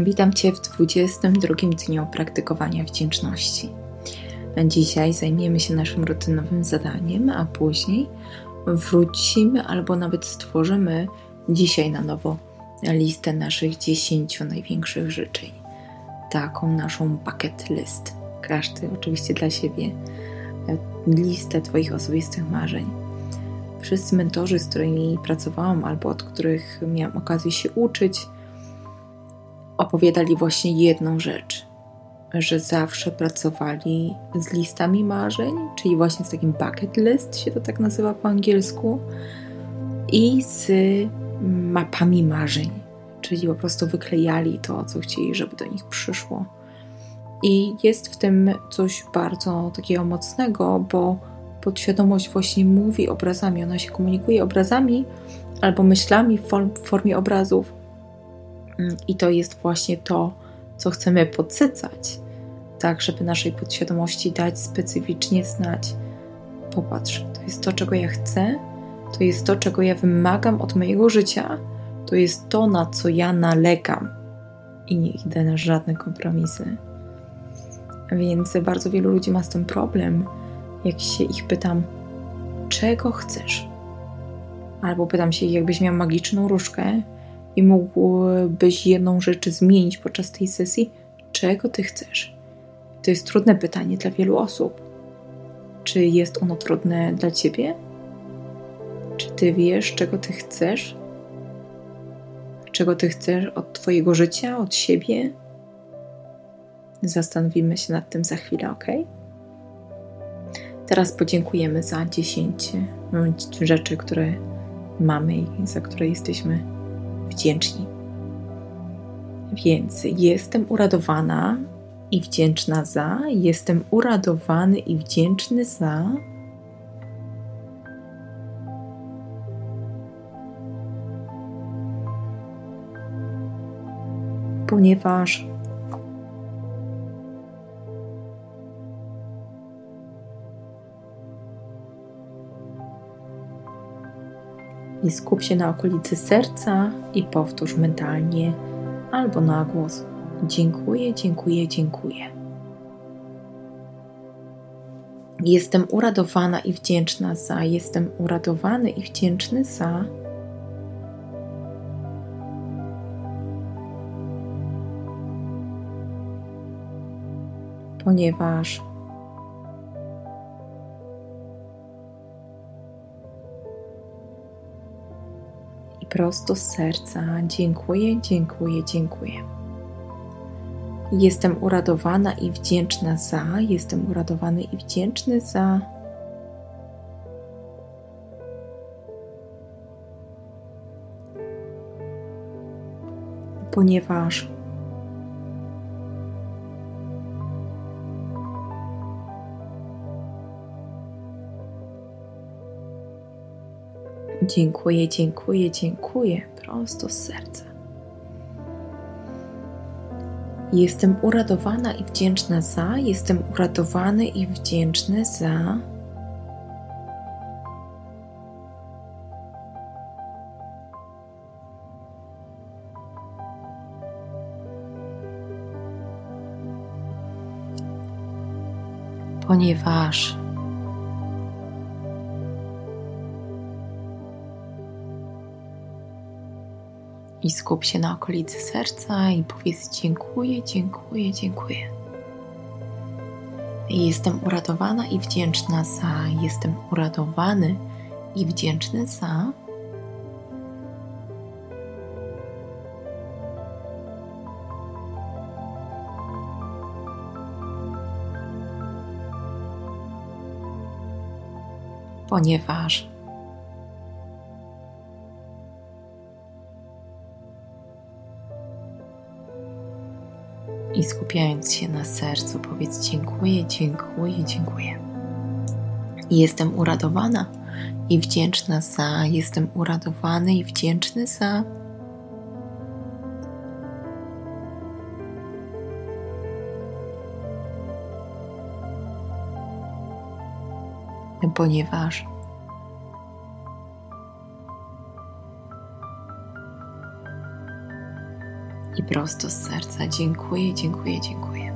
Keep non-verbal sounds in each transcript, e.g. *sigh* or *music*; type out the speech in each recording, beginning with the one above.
Witam Cię w 22 dniu praktykowania wdzięczności. Dzisiaj zajmiemy się naszym rutynowym zadaniem, a później wrócimy albo nawet stworzymy dzisiaj na nowo listę naszych 10 największych życzeń. Taką naszą bucket list. Każdy oczywiście dla siebie. Listę Twoich osobistych marzeń. Wszyscy mentorzy, z którymi pracowałam albo od których miałam okazję się uczyć, opowiadali właśnie jedną rzecz, że zawsze pracowali z listami marzeń, czyli właśnie z takim bucket list się to tak nazywa po angielsku, i z mapami marzeń, czyli po prostu wyklejali to, co chcieli, żeby do nich przyszło. I jest w tym coś bardzo takiego mocnego, bo podświadomość właśnie mówi obrazami, ona się komunikuje obrazami albo myślami w, form, w formie obrazów I to jest właśnie to, co chcemy podsycać, tak, żeby naszej podświadomości dać specyficznie znać. Popatrz, to jest to, czego ja chcę, to jest to, czego ja wymagam od mojego życia, to jest to, na co ja nalegam i nie idę na żadne kompromisy. Więc bardzo wielu ludzi ma z tym problem, jak się ich pytam, czego chcesz? Albo pytam się, jakbyś miał magiczną różdżkę, i mógłbyś jedną rzecz zmienić podczas tej sesji, czego ty chcesz? To jest trudne pytanie dla wielu osób. Czy jest ono trudne dla ciebie? Czy ty wiesz, czego ty chcesz? Czego ty chcesz od twojego życia, od siebie? Zastanowimy się nad tym za chwilę, ok? Teraz podziękujemy za 10 rzeczy, które mamy i za które jesteśmy wdzięczni. Więc jestem uradowana i wdzięczna za, jestem uradowany i wdzięczny za. Ponieważ i skup się na okolicy serca i powtórz mentalnie albo na głos: Dziękuję, dziękuję, dziękuję. Jestem uradowana i wdzięczna za, jestem uradowany i wdzięczny za. Ponieważ prosto z serca. Dziękuję, dziękuję, dziękuję. Jestem uradowana i wdzięczna za, jestem uradowany i wdzięczny za. Ponieważ Dziękuję, dziękuję, dziękuję prosto z serca. Jestem uradowana i wdzięczna za, jestem uradowany i wdzięczny za. Ponieważ i skup się na okolicy serca i powiedz dziękuję, dziękuję, dziękuję. Jestem uradowana i wdzięczna za, jestem uradowany i wdzięczny za. Ponieważ i skupiając się na sercu, powiedz dziękuję, dziękuję, dziękuję. Jestem uradowana i wdzięczna za, jestem uradowany i wdzięczny za. Ponieważ prosto z serca dziękuję, dziękuję, dziękuję.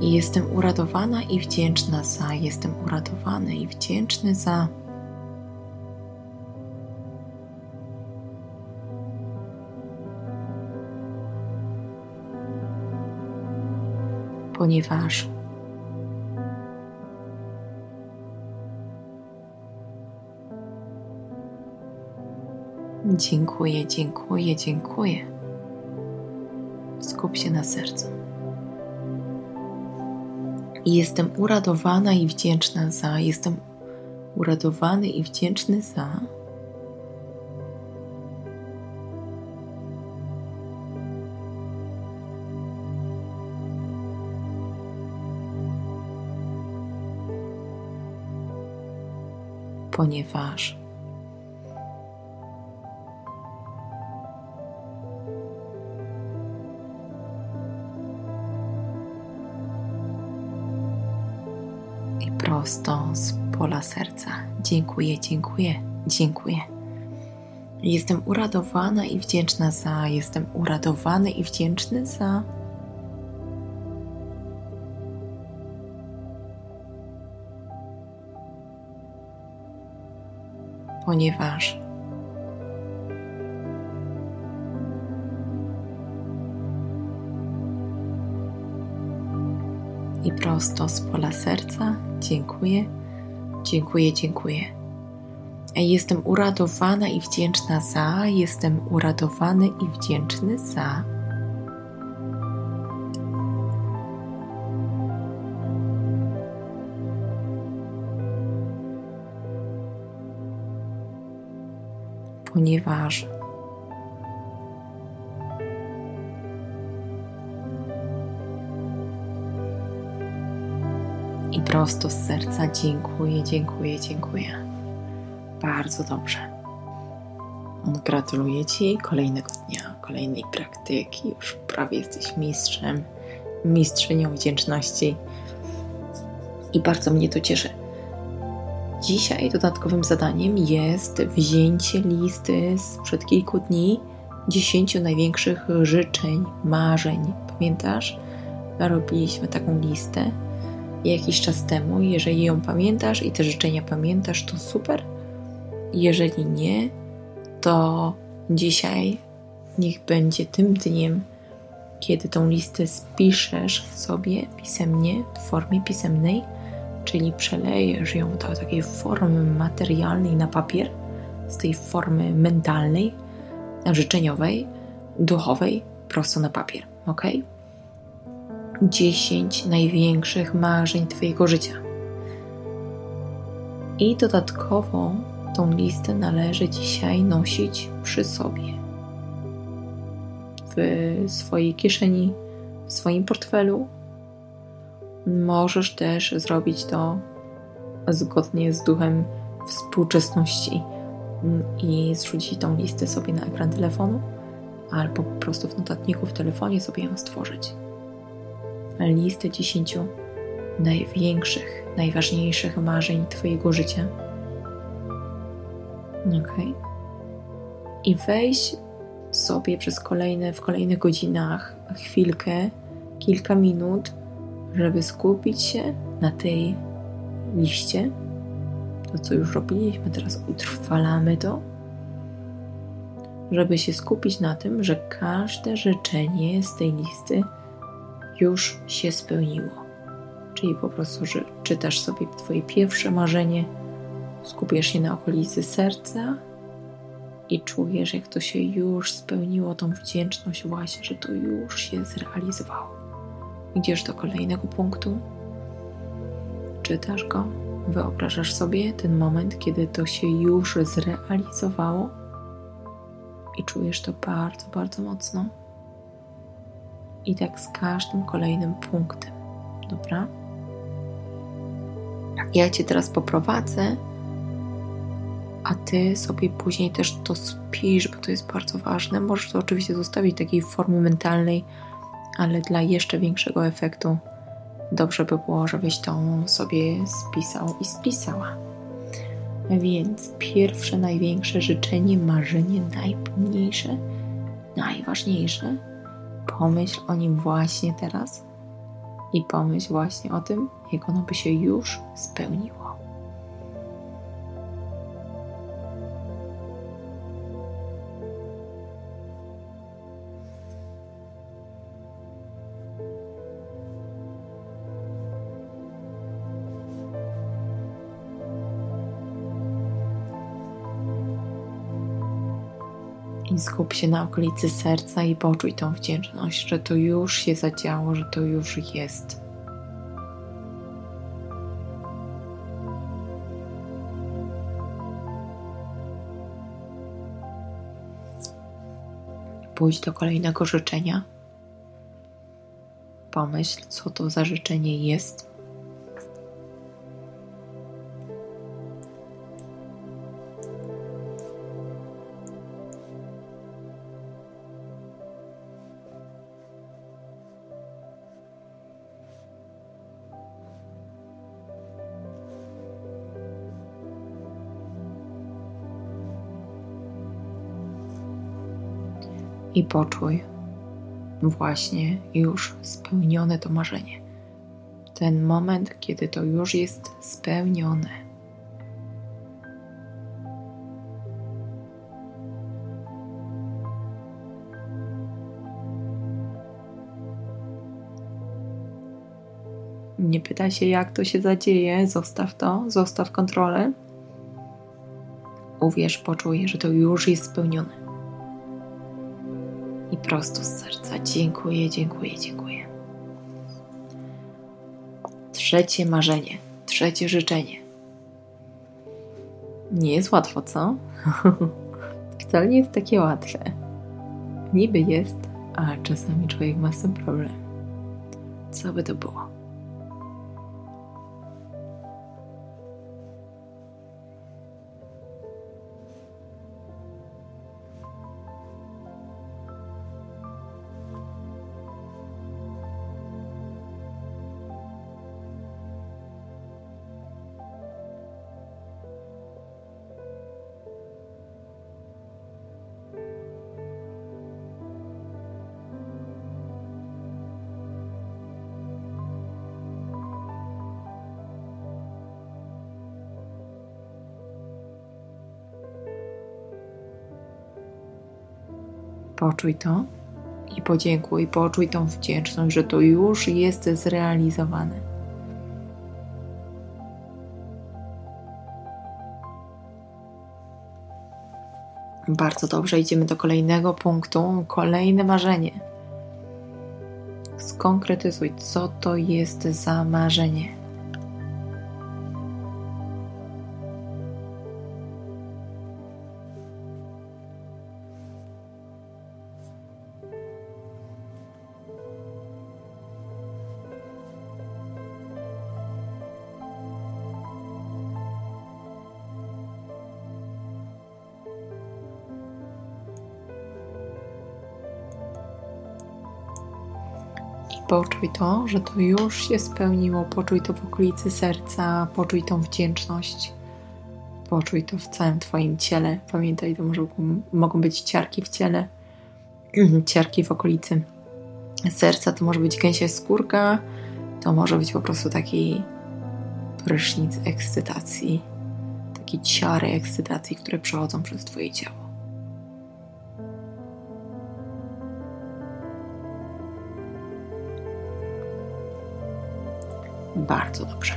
I jestem uradowana i wdzięczna za, jestem uradowany i wdzięczny za. Ponieważ Dziękuję, dziękuję, dziękuję. Skup się na sercu. Jestem uradowana i wdzięczna za, jestem uradowany i wdzięczny za. Ponieważ prosto z pola serca. Dziękuję, dziękuję, dziękuję. Jestem uradowana i wdzięczna za, jestem uradowany i wdzięczny za. Ponieważ i prosto z pola serca. Dziękuję, dziękuję, dziękuję. Jestem uradowana i wdzięczna za, jestem uradowany i wdzięczny za. Ponieważ prosto z serca dziękuję, dziękuję, dziękuję. Bardzo dobrze. Gratuluję Ci kolejnego dnia, kolejnej praktyki. Już prawie jesteś mistrzem, mistrzynią wdzięczności i bardzo mnie to cieszy. Dzisiaj dodatkowym zadaniem jest wzięcie listy sprzed kilku dni dziesięciu największych życzeń, marzeń. Pamiętasz? Robiliśmy taką listę jakiś czas temu. Jeżeli ją pamiętasz i te życzenia pamiętasz, to super. Jeżeli nie, to dzisiaj niech będzie tym dniem, kiedy tą listę spiszesz sobie pisemnie, w formie pisemnej, czyli przelejesz ją do takiej formy materialnej na papier, z tej formy mentalnej, życzeniowej, duchowej, prosto na papier, ok? 10 największych marzeń Twojego życia. I dodatkowo tą listę należy dzisiaj nosić przy sobie. W swojej kieszeni, w swoim portfelu. Możesz też zrobić to zgodnie z duchem współczesności i zrzucić tą listę sobie na ekran telefonu, albo po prostu w notatniku w telefonie sobie ją stworzyć listę dziesięciu największych, najważniejszych marzeń Twojego życia. Ok. I weź sobie przez kolejne, w kolejnych godzinach chwilkę, kilka minut, żeby skupić się na tej liście. To, co już robiliśmy, teraz utrwalamy to, żeby się skupić na tym, że każde życzenie z tej listy już się spełniło. Czyli po prostu, że czytasz sobie Twoje pierwsze marzenie, skupiasz się na okolicy serca i czujesz, jak to się już spełniło, tą wdzięczność właśnie, że to już się zrealizowało. Idziesz do kolejnego punktu, czytasz go, wyobrażasz sobie ten moment, kiedy to się już zrealizowało i czujesz to bardzo, bardzo mocno. I tak z każdym kolejnym punktem. Dobra? Ja Cię teraz poprowadzę, a Ty sobie później też to spisz, bo to jest bardzo ważne. Możesz to oczywiście zostawić takiej formie mentalnej, ale dla jeszcze większego efektu dobrze by było, żebyś to sobie spisał i spisała. Więc pierwsze, największe życzenie, marzenie, najpomniejsze – najważniejsze, pomyśl o nim właśnie teraz i pomyśl właśnie o tym, jak ono by się już spełniło. Skup się na okolicy serca i poczuj tą wdzięczność, że to już się zadziało, że to już jest. Pójdź do kolejnego życzenia. Pomyśl, co to za życzenie jest i poczuj właśnie już spełnione to marzenie. Ten moment, kiedy to już jest spełnione. Nie pytaj się, jak to się zadzieje, zostaw to, zostaw kontrolę. Uwierz, poczuj, że to już jest spełnione prosto z serca. Dziękuję, dziękuję, dziękuję. Trzecie marzenie, trzecie życzenie. Nie jest łatwo, co? *laughs* Wcale nie jest takie łatwe. Niby jest, a czasami człowiek ma z tym problem. Co by to było? Poczuj to i podziękuj, poczuj tą wdzięczność, że to już jest zrealizowane. Bardzo dobrze, idziemy do kolejnego punktu, kolejne marzenie. Skonkretyzuj, co to jest za marzenie. Poczuj to, że to już się spełniło. Poczuj to w okolicy serca, poczuj tą wdzięczność. Poczuj to w całym Twoim ciele. Pamiętaj, to może, mogą być ciarki w ciele, *clears throat* ciarki w okolicy serca. To może być gęsia skórka, to może być po prostu taki prysznic ekscytacji, takie ciary ekscytacji, które przechodzą przez Twoje ciało. Bardzo dobrze.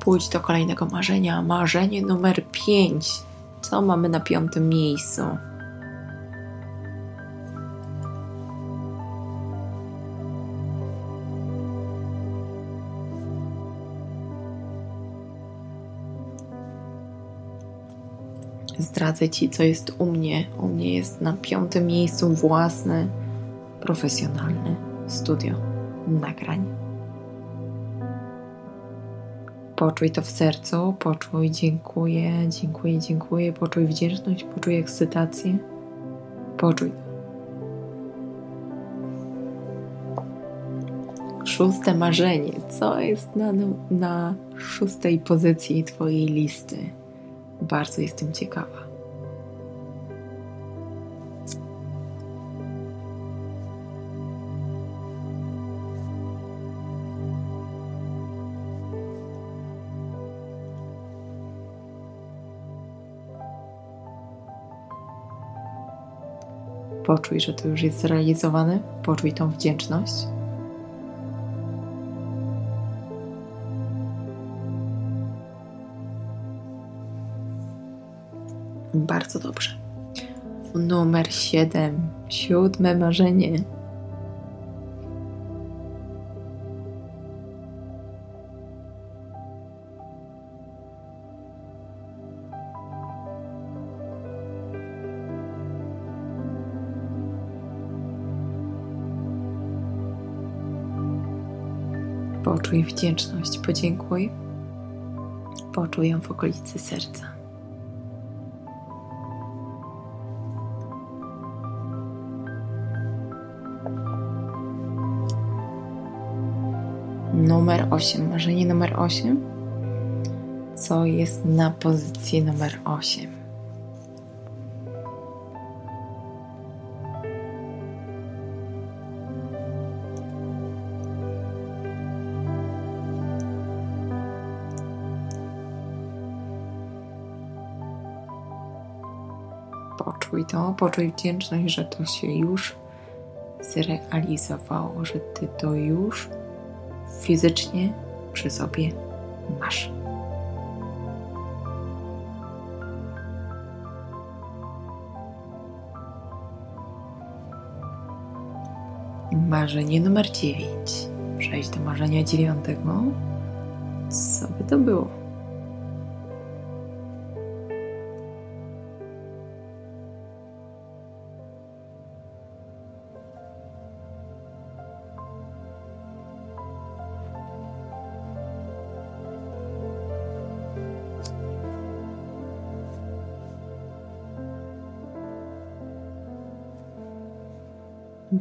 Pójdź do kolejnego marzenia. Marzenie numer 5. Co mamy na piątym miejscu? Zdradzę Ci, co jest u mnie. U mnie jest na piątym miejscu własne, profesjonalne studio nagrań. Poczuj to w sercu, poczuj dziękuję, dziękuję, dziękuję, poczuj wdzięczność, poczuj ekscytację, poczuj. Szóste marzenie. Co jest na, na szóstej pozycji Twojej listy? Bardzo jestem ciekawa. Poczuj, że to już jest zrealizowane, poczuj tą wdzięczność. Bardzo dobrze. Numer 7. Siódme marzenie. Poczuj wdzięczność, podziękuj. Poczuj ją w okolicy serca. Numer 8, marzenie numer 8. Co jest na pozycji numer 8? To, poczuj wdzięczność, że to się już zrealizowało, że ty to już fizycznie przy sobie masz. Marzenie numer 9. Przejść do marzenia dziewiątego. Co by to było?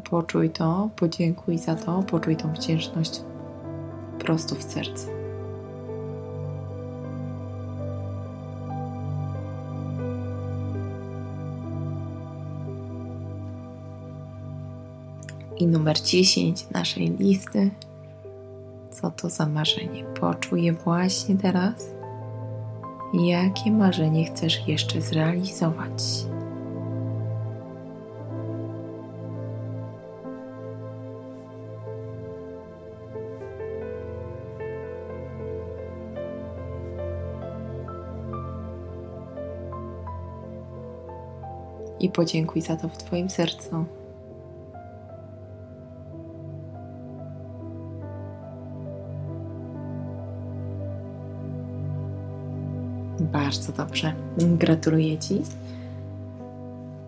Poczuj to, podziękuj za to, poczuj tą wdzięczność prosto w serce. I numer 10 naszej listy. Co to za marzenie? Poczuj je właśnie teraz. Jakie marzenie chcesz jeszcze zrealizować? I podziękuj za to w Twoim sercu. Bardzo dobrze. Gratuluję Ci.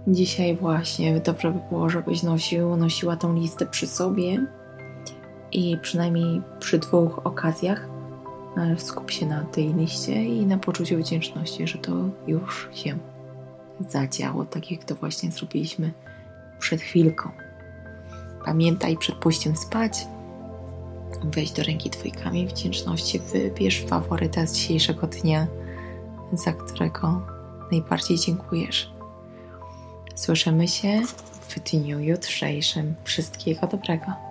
Dzisiaj właśnie dobrze by było, żebyś nosił, nosiła tą listę przy sobie i przynajmniej przy dwóch okazjach e, skup się na tej liście i na poczuciu wdzięczności, że to już się zadziało, tak jak to właśnie zrobiliśmy przed chwilką. Pamiętaj przed pójściem spać, weź do ręki Twój kamień wdzięczności, wybierz faworyta z dzisiejszego dnia, za którego najbardziej dziękujesz. Słyszymy się w dniu jutrzejszym. Wszystkiego dobrego.